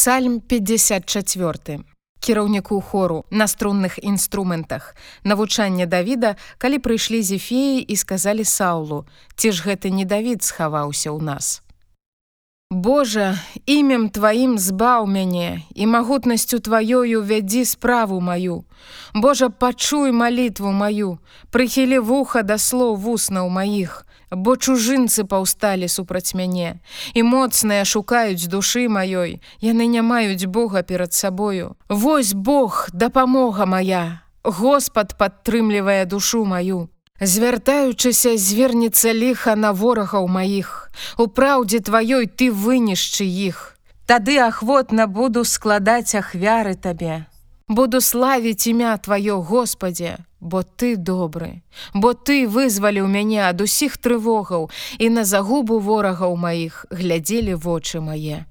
Псальм 54 кіраўніку хору на струнных інструментах. Навучанне Давіда калі прыйшлі зефеі і сказалі саулу ці ж гэты не Давід схаваўся ў нас Божа імем тваім збаў мяне і магутнасцю тваёю вядзі справу маю Божа пачуй малітву маю прыхілі вуха да слоў вуснаў маіх бо чужынцы паўсталі супраць мяне і моцныя шукаюць душы маёй яны не маюць Бога перад сабою Вось Бог дапамога моя! Господ падтрымлівае душу маю звяртаючыся звернецца ліха на ворагаў маіх. У праўдзе тваёй ты вынішчы іх. Тады ахвотна буду складаць ахвяры табе. Буду славіць імя тваё Господе бо ты добры, бо ты вызваліў мяне ад усіх трывогаў і на загубу ворагаў маіх глядзелі вочы мае.